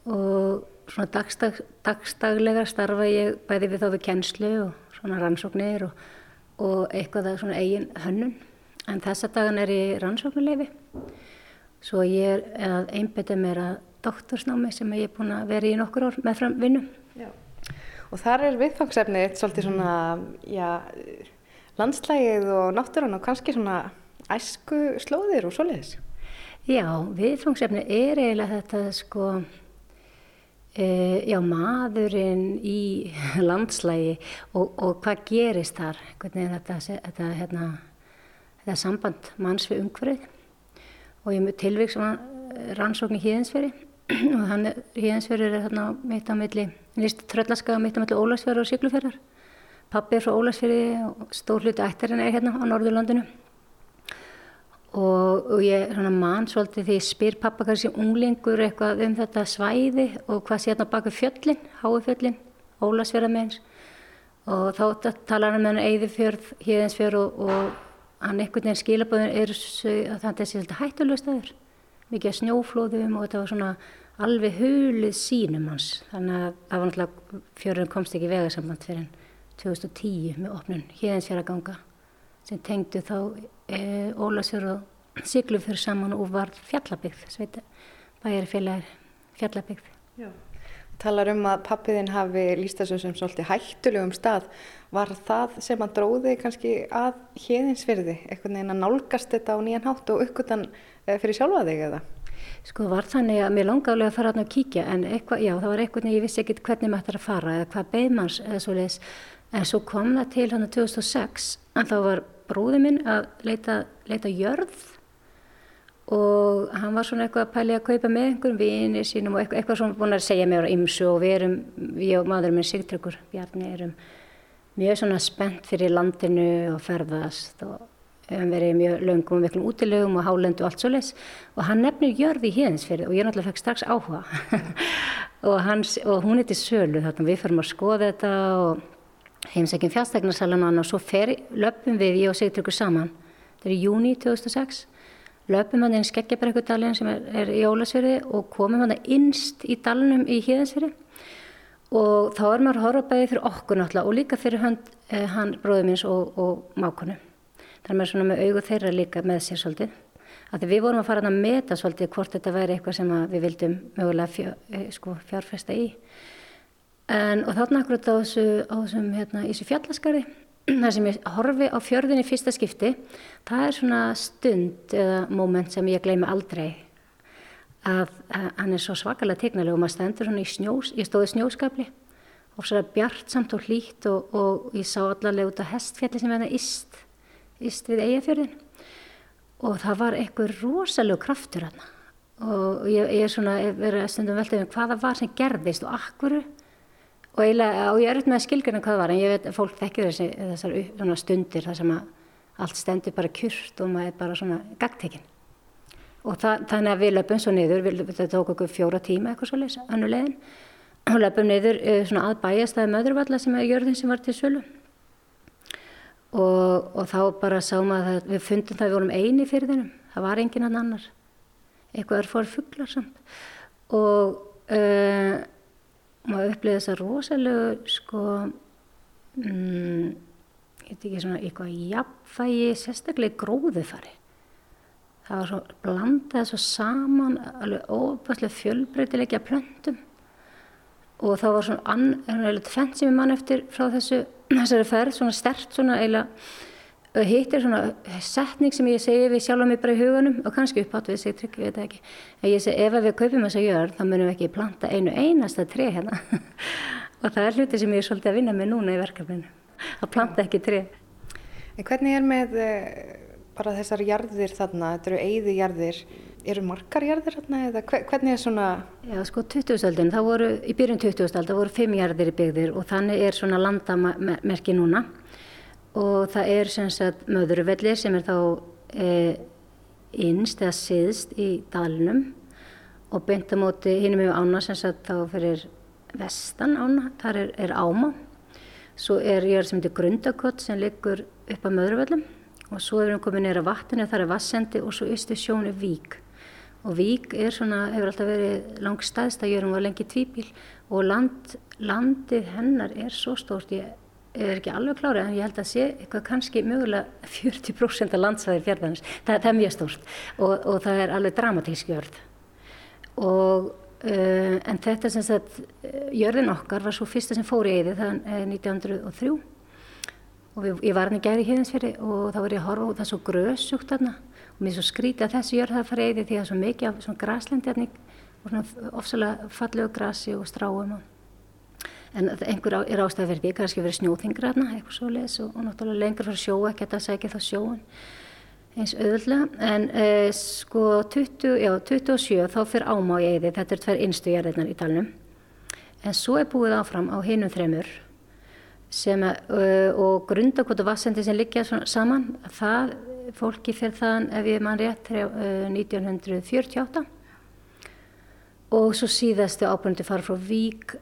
og svona dagstag, dagstaglega starfa ég bæði við þá við kennslu og svona rannsóknir og, og eitthvað að svona eigin hönnun en þessa dagan er ég rannsóknuleifi svo ég er að einbeta mér að doktorsnámi sem ég er búin að vera í nokkur ár með fram vinnu. Já. Og þar er viðfangsefnið svolítið svona, já landslægið og náttúrann og kannski svona æsku slóðir og svoleiðis. Já, viðfangsefni er eiginlega þetta sko, e, já maðurinn í <laughs> landslægi og, og hvað gerist þar, hvernig þetta, þetta, hérna, þetta samband manns við umhverfið. Og ég mjög tilvík sem rannsókn í híðinsferi <clears throat> og hann híðinsferi er þarna mitt á milli, nýst tröllaskaða mitt á milli Ólagsfjörður og Sigluferðar Pappi er frá Ólarsfyrði og stór hluti ættarinn er hérna á Norðurlandinu og, og ég mann svolítið því ég spyr pappa kannski unglingur eitthvað um þetta svæði og hvað sé hérna baka fjöllin, Háufjöllin, Ólarsfjörðarmeins og þá talar hann með hann Eðifjörð, Híðinsfjörð og, og hann einhvern veginn skilaböðin er að þetta sé svolítið hættulega staður, mikið snjóflóðum og þetta var svona alveg hulið sínum hans. Þannig að það var náttúrulega fjörðin komst ekki vegasamband fyrir hann 2010 með opnun Híðinsfjörðaganga sem tengdu þá e, Ólasjör og Siglufjörð saman og var fjallabygð, bæjarfélagar fjallabygð. Já. Talar um að pappiðinn hafi líst þessu sem svolítið hættulegum stað. Var það sem að dróði kannski að Híðinsfjörði, eitthvað neina nálgast þetta á nýjan hátt og uppgötan e, fyrir sjálfa þig eða? Sko var þannig að mér langálega að fara að kíkja en eitthvað, já það var eitthvað en ég vissi ekkit hvernig maður ætti að fara eða hvað beigmanns eða svo leiðis En svo kom það til hann á 2006 að þá var bróði minn að leita, leita jörð og hann var svona eitthvað að pæli að kaupa með einhverjum vinið sínum og eitthvað, eitthvað svona búin að segja mér á ymsu og við erum, við og maðurinn minn Sigtryggur Bjarni erum mjög svona spennt fyrir landinu og ferðast og hefum verið mjög löngum og miklum útilegum og hálendu og allt svo les og hann nefnir jörði í híðinsfyrði og ég náttúrulega fekk strax áhuga. <laughs> Og, hans, og hún er til sölu þarna við fyrir að skoða þetta og heimsækjum fjárstæknarsalan og svo fer, löpum við, ég og Sigtryggur saman. Þetta er í júni 2006 löpum hann inn Skeggjabrekudalinn sem er, er í Ólasfjörði og komum hann innst í dalnum í Híðansfjörði og þá er maður horfabæði fyrir okkur náttúrulega og líka fyrir hann, eh, hann bróðum minns og, og mákonu þar maður svona með augu þeirra líka með sér svolítið. Að við vorum að fara að meta svolítið hvort þetta væri eitthvað sem við vildum mögulega fjár, eh, sko, fjárfesta í En, og þarna akkurat á þessu, á þessum, hérna, þessu fjallaskarði, <clears throat> það sem ég horfi á fjörðin í fyrsta skipti, það er svona stund eða moment sem ég gleymi aldrei að, að hann er svo svakalega tegnalega og maður stendur svona í snjós, ég stóði snjóskapli og svo það bjart samt og hlýtt og, og ég sá allavega út á hestfjalli sem það íst, íst við eigafjörðin og það var einhver rosalega kraftur hann og ég, ég er svona verið að stundum velta um hvaða var sem gerðist og akkuru og, eiginlega, og ég er auðvitað með að skilgjörna hvað var en ég veit að fólk þekkir þessi, þessar stundir þar sem að allt stendur bara kjurt og maður er bara svona gagtekinn og það, þannig að við löpum svo niður, við, það tók okkur fjóra tíma eitthvað svo leiðis, annu leiðin. Og löpum niður uh, svona að bæjastæði möðurvalla sem er jörðin sem var til sölu. Og, og þá bara sáum að við fundum það við vorum eini fyrir þennum, það var engin annar. Eitthvað er fór fugglar samt. Og uh, maður upplýði þess að rosalegu sko mm, ég veit ekki svona eitthvað jafnfægi sérstaklega gróðufari það var svo blandað svo saman alveg óbærslega fjölbreytilegja plöntum. Og það var svona annað fenn sem ég mann eftir frá þessu þessari ferð, svona stert svona eiginlega hitt er svona setning sem ég segi við sjálf á mig bara í hugunum og kannski upphátt við sig trygg, ég veit ekki. En ég segi ef við kaupum þess að gjöra þá munum við ekki planta einu einasta tre hérna. <laughs> Og það er hluti sem ég er svolítið að vinna með núna í verkefninu að planta ekki tre En hvernig er með eh, bara þessar jarðir þarna, þetta eru eigði jarðir eru margar jarðir þarna eða hvernig er svona Já sko 2000-öldin, þá voru í byrjun 2000-öld þá voru fimm jarðir í byggðir og þannig er svona landamerki núna og það er sem sagt möðuruvellir sem er þá e, innst eða siðst í dalnum. Og beintamóti hinnum yfir ána sem sagt þá fyrir vestan ána, þar er, er áma. Svo er ég sem heitir grundakott sem liggur upp á möðuruvellum og svo erum við komið neyra vatninu þar er vassendi og svo ystu sjónu vík. Og vík er svona, hefur alltaf verið langt staðstæðjur, hún var lengi tvíbíl og land, landið hennar er svo stórt, ég er ekki alveg klárið en ég held að sé eitthvað kannski mögulega 40% af landsæðir fjörðanins. Það, það er mjög stórt og, og það er alveg dramatísk jörð. Og, uh, en þetta sem sagt, jörðin okkar var svo fyrsta sem fór í eði er 1903 og við, ég var hann í gæri hérðinsferi og þá var ég að horfa og það er svo gröðsugt þarna og mér er svo skrítið að þessi jörð það fara í eði því að það er svo mikið af svona græslendi og svona ofsalega fallegu grasi og stráum og en einhver er ástæði fyrir því, kannski verið snjóþingra eitthvað svo leiðis og, og náttúrulega lengur fyrir sjóa, ekki að segja þá sjóun eins auðvöldlega, en eh, sko 20, já, 27 þá fyrir ámá í eði, þetta er tver innstu jarðirnar í dalnum, en svo er búið áfram á hinum þremur sem að, uh, og grundakvotu vassendi sem liggja saman, það, fólki fyrir þann, ef ég mann rétt, uh, 1948 og svo síðastu ábyrgandi fara frá Vík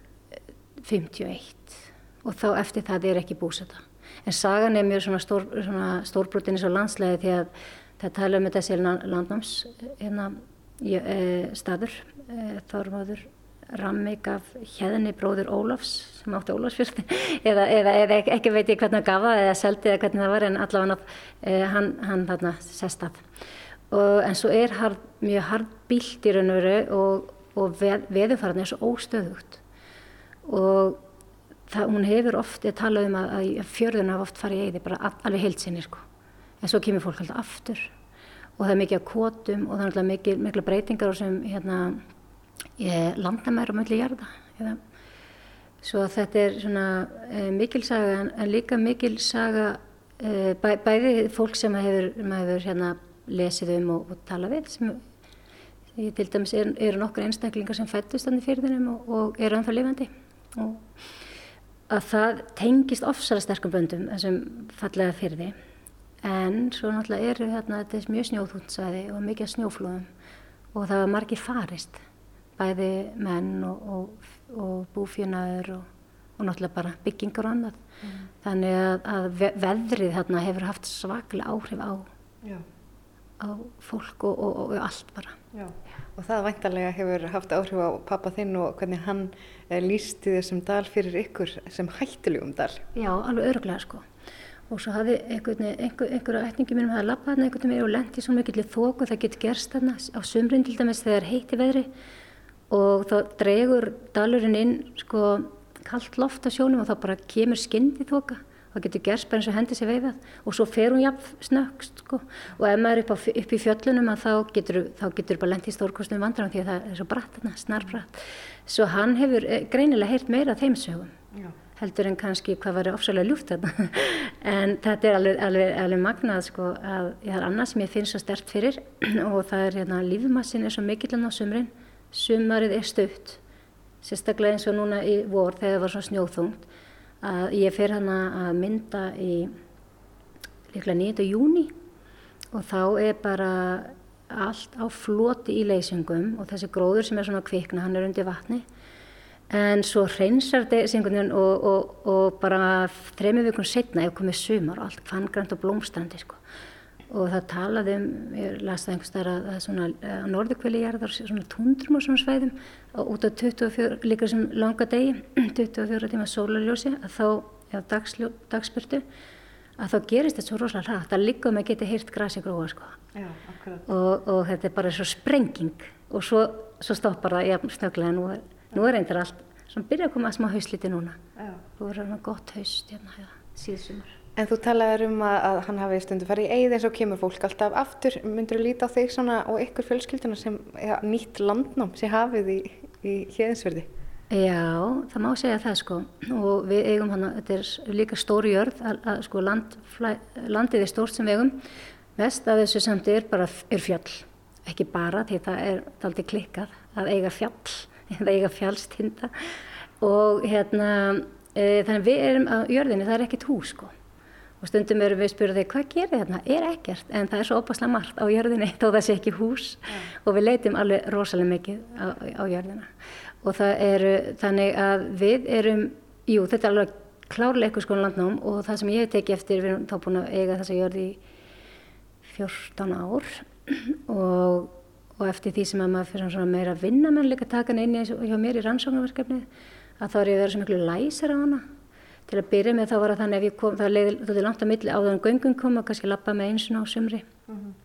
51 og þá eftir það er ekki búseta. En sagan er mjög svona, stór, svona stórbrotin eins og landslæði því að það tala um þessi landnáms hérna, e, staður, e, þormaður rammi gaf hérni bróður Ólafs sem átti Ólafsfjörði <laughs> eða, eða, eða ekki veit ég hvernig það gaf það eða seldi eða hvernig það var en allavega e, hann, hann þarna sest að. Og, en svo er hard, mjög hard bílt í raun og veru og, og veð, veðufarni er svo óstöðugt og það, hún hefur oft, ég tala um að, að fjörðuna hafa oft farið í eyði bara alveg heilsinni sko. En svo kemur fólk alltaf aftur og það er mikið að kótum og það er mikil, mikla breytingar sem hérna, landamæður og mölli jarða. Eða. Svo þetta er svona e, mikil saga en, en líka mikil saga e, bæ, bæði fólk sem hefur, hefur hérna, lesið um og, og talað við sem ég til dæmis eru er nokkur einstaklingar sem fættust þannig fyrir þennum og, og eru anþá lifandi að það tengist ofsara sterkum böndum þessum fallega fyrði en svo náttúrulega eru hérna þetta er mjög snjóþúndsvæði og mikið snjóflóðum. Og það var margir farist bæði menn og, og, og búfjönaður og, og náttúrulega bara byggingar og annað. Mm. þannig að, að veðrið hérna hefur haft svaklega áhrif á, á fólk og allt bara. Já. Og það væntalega hefur haft áhrif á pappa þinn og hvernig hann lísti þessum dal fyrir ykkur sem hættilegum dal. Já, alveg örglega sko. Og svo hafði einhverju einhver, ætningi mínum að lappa þarna einhvern veginn og lendi svo mikillir þóku það getur gerst þarna á sumrin til dæmis þegar heiti veðri og þá dregur dalurinn inn sko kallt loft á sjónum og þá bara kemur skyndi þóka það getur gerst bara eins og hendi sér veifað. Og svo fer hún jafn snöggst sko. og ef maður er upp, á, upp í fjöllunum þá getur getur bara lent í stórkostum vandram því að það er svo bratt, snarbratt. Svo hann hefur eh, greinilega heyrt meira þeim sögum Já. heldur en kannski hvað var ofsalega ljúft þetta <laughs> en þetta er alveg, alveg, alveg magnað sko að ég har annað sem ég finn svo stert fyrir. <clears throat> Og það er hérna lífmassin er svo mikillan á sumrin. Sumarið er stutt sérstaklega eins og núna í vor þegar það var svo snjóþungt að ég fer hana að mynda í líklega 9. júni og þá er bara allt á floti í leysingum og þessi gróður sem er svona kvikna, hann er undir vatni en svo hreinsar þessi og, og, og bara þrejum vikun setna ef komið sumar og allt fangrant og blómstandi sko og það talaði um, ég las það einhvers þar að er svona á norðukveli jarðar svona tundrum og svona svæðum og út á 24, líka sem langa degi <clears throat> 24 tíma sólarljósi að þá, eða dagspyrtu að þá gerist þetta svo rosalega hrætt að líka með geti hýrt grasi gróa sko. Já, og, og þetta er bara svo sprenging. Og svo, svo stoppar það jafn snöglega nú er, nú er eindir allt sem byrja að koma að smá hausliti núna. Og verður hann gott haust hérna, síðsumar En þú talaður um að, að hann hafi stundu farið í eigð eins og kemur fólk alltaf aftur. Myndur þú líta á þig svona og ykkur fjölskylduna sem ja, nýtt landnám sem hafið í, í hliðinsverði? Já, það má segja það sko og við eigum hann, þetta er líka stóri jörð, að, að, sko land, flæ, landið er stórt sem við eigum. Vest af þessu samt er bara er fjall, ekki bara því það er aldrei klikkað að eiga fjall <laughs> eða eiga fjallstinda og hérna e, þannig við erum á jörðinni, það er ekkit hús sko og stundum erum við þig hvað gerir þarna, er ekkert en það er svo opaslega margt á jörðinni <laughs> þó það sé ekki hús. Yeah. og við leitum alveg rosalega mikið á, á jörðina. Og það eru þannig að við erum, jú þetta er alveg klárlega eitthvað sko landnám og það sem ég hef tekið eftir, við erum þá búin að eiga þessa jörði í 14 ár. <clears throat> Og, og eftir því sem að maður fyrir svona meira að vinna menn líka taka hann inn í, hjá mér í rannsóknarverkefni að þá er ég að vera svo miklu læsar á hana Til að byrja með þá var það þannig að kom, það leiði þetta langt á milli áður en göngum kom og kannski lappa með eins og á sumri. Mhm. -huh.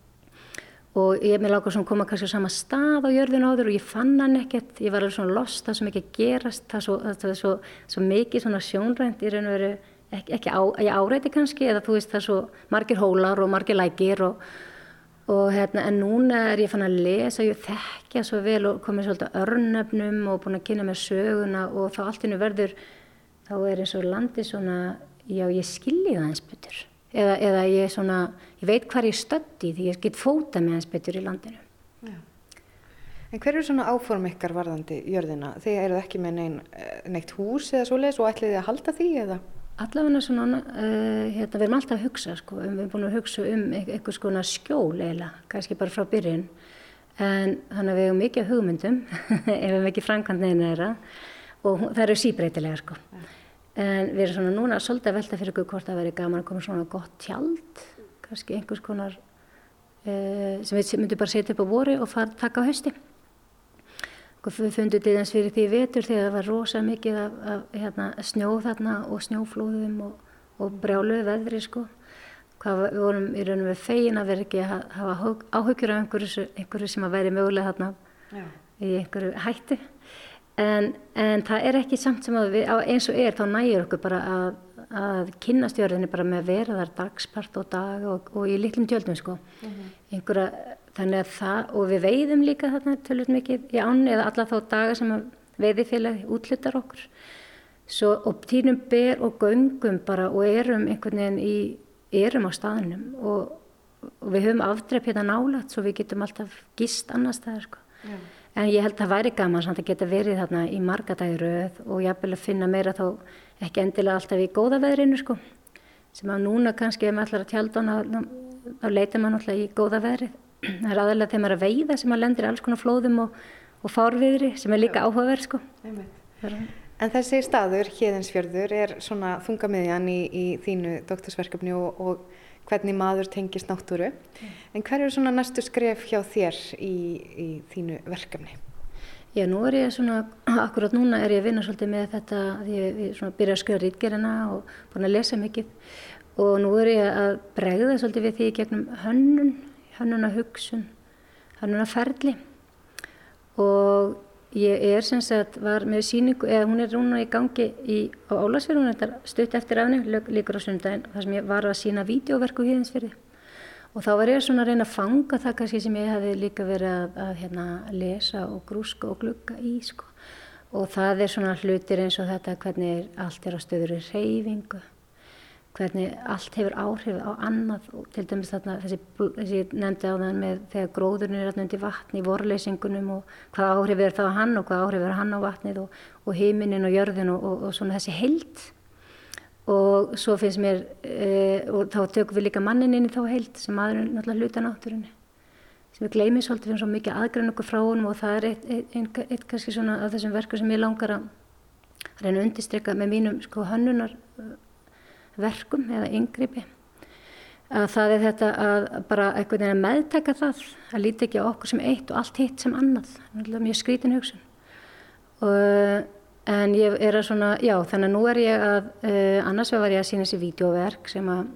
Og ég með lágur sem kom að kannski á sama stað á jörðin áður og ég fann hann ekkert. Ég var alveg svona lost, það sem ekki gerast, það, svo, það er svo, svo mikið svona sjónrænt í raun og veru, ekki, ekki á, áreiti kannski, eða þú veist það er svo margir hólar og margir lækir og, og hérna en núna er ég fann að lesa, ég þekkja svo vel og komið svolítið örnöfnum og búin að kynna með söguna og þá allt innu verður þá er eins og landi svona, já ég skilji það eins betur eða, eða ég, svona, ég veit hvað ég stöndi því ég get fóta með eins betur í landinu. Já. En hver eru svona áform ykkar varðandi jörðina? Þegar eru það ekki með nein, eh, neitt hús eða svoleiðis og ætlið þið að halda því eða? Allavega svona, uh, hérna, við erum alltaf að hugsa sko, um, við erum búin að hugsa um eitthvað svona skjól eiginlega, kannski bara frá byrjun en þannig að við hefum mikið hugmyndum <laughs> ef við hefum ekki framkvæmt neina þeirra og það eru síbreytilega sko. Ja en við erum svona núna svolítið að velta fyrir okkur hvort það veri gaman að koma svona gott tjald kannski einhvers konar uh, sem við myndum bara setja upp á voru og fara að taka á og við fundum til þess fyrir því vetur þegar það var rosa mikið af, af hérna, snjóð þarna og snjóflóðum og, og brjáluð veðri sko. Hvað við vorum í raunum við fegin að vera ekki að hafa áhugjur af einhverju, einhverju sem að veri mögulega þarna Já. í einhverju hætti En, en það er ekki samt sem að við, eins og er, þá nægir okkur bara að, að kynast jörðinni bara með að vera þar dagspart og dag og, og í litlum tjöldum sko. Mm -hmm. Einhverja, þannig að það, og við veiðum líka þarna tölvöld mikið í ánni eða alla þá daga sem að veiðifélagi útlutar okkur. Svo, og týnum ber og göngum bara og erum einhvern veginn í, erum á staðnum og, og við höfum afdrepp hérna nálat svo við getum alltaf gist annar staðar sko. Yeah. En ég held að það væri gaman samt að geta verið þarna í margadagiröð og jáfnvel að finna meira þá ekki endilega alltaf í góða veðrinu sko. Sem að núna kannski ef maður ætlar að tjálta hana þá leitar maður alltaf í góða veðrið. <clears throat> Það er aðalega þegar maður er að veiða sem maður lendir í alls konar flóðum og, og fárviðri sem er líka áhugaverð sko. En þessi staður, Hjeðinsfjörður, er svona þungamiðjan í, í þínu doktorsverkefni og, og hvernig maður tengist náttúru. Mm. En hver eru svona næstu skref hjá þér í, í þínu verkefni? Já, nú er ég svona, <clears throat> akkurat núna er ég að vinna svolítið með þetta því ég svona byrja að skjóða rítgerina og búin að lesa mikið og nú er ég að bregða svolítið við því gegnum hönnun, hönnuna hugsun, hönnuna ferli og ég er sem sagt, var með síningu, eða hún er núna í gangi í, á hún er stutt eftir afni, líkur á sundaginn, þar sem ég var að sína vídeoverku híðinsfyrði. Og þá var ég svona að reyna að fanga það kannski sem ég hefði líka verið að, að hérna, lesa og grúska og glugga í, sko. Og það er svona hlutir eins og þetta hvernig allt er á stöður í reyfingu hvernig allt hefur áhrif á annað og til dæmis þarna þessi, þessi nefndi á þann með þegar gróðurinn er alltaf undir vatni í vorleysingunum og hvað áhrif er það á hann og hvað áhrif er hann á vatnið og, og heiminin og jörðin og, og, og svona þessi held og svo finnst mér e, og þá tökum við líka mannin inn í þá held sem maðurinn náttúrulega hluta náttúrunni sem við gleymið svolítið fyrir svo mikið aðgræn okkur frá honum og það er eitt, eitt, eitt, eitt kannski svona af þessum verku sem ég langar að reyna að undistrykka með mínum sko hönnunar verkum eða yngripi að það er þetta að bara einhvern veginn að meðtaka það að líti ekki á okkur sem eitt og allt hitt sem annað. Mjög skrítin hugsun. Og, en ég er að svona já þannig að nú er ég að uh, annars var ég að sína þessi vídeoverk sem að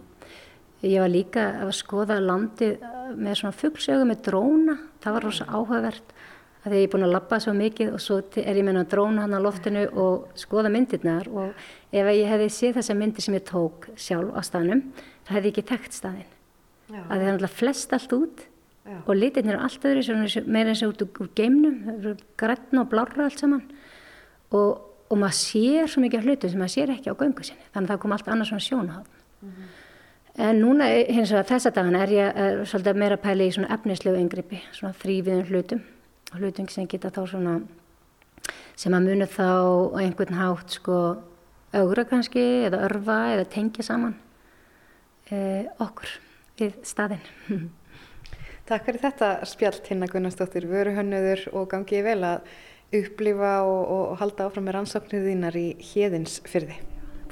ég var líka að skoða landið með svona fuggsögu með dróna. Það var rosa áhugavert að því ég er búin að lappa svo mikið og svo er ég meina að dróna hann á loftinu og skoða myndirnar og ef ég hefði séð þessa myndir sem ég tók sjálf á staðnum það hefði ég ekki tekt staðin Já. að það er náttúrulega flest allt út Já. og litirnir er allt öðru meira eins og út úr geimnum grætna og blára allt saman og, og maður sér svo mikið hlutu sem maður sér ekki á göngu sinni þannig að það kom allt annars svona sjónahafn mm -hmm. En núna hins vegar þessa dagan er ég er, svolítið meira pæli í svona efnislegu yngripi, svona þrýviðum hlutum hluting sem geta þá svona sem að munu þá einhvern hátt sko augra kannski eða örfa eða tengja saman eh, okkur við staðinn. <laughs> Takk fyrir þetta spjall Tina Gunnarsdóttir, vöruhönnuður og gangið vel að upplifa og, og halda áfram með rannsóknir þínar í hérðins fyrði.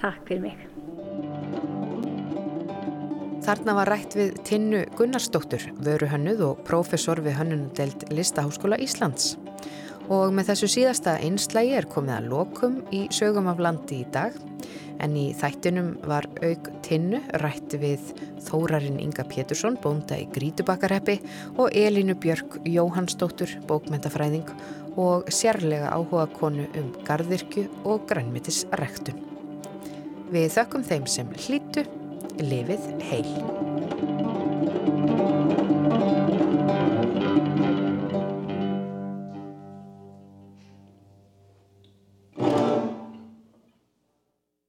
Takk fyrir mig. Þarna var rætt við Tinnu Gunnarsdóttur, vöruhönnuð og prófessor við hönnunudeld Listaháskóla Íslands. Og með þessu síðasta einslægi er komið að lokum í sögum af landi í dag. En í þættinum var auk Tinnu rætt við Þórarinn Inga Pétursson, bónda í Grítubakarheppi og Elínu Björk Jóhannsdóttur, bókmentafræðing og sérlega áhuga konu um gardirkju og grænmitisrektun. Við þökkum þeim sem hlýtu lifið heil.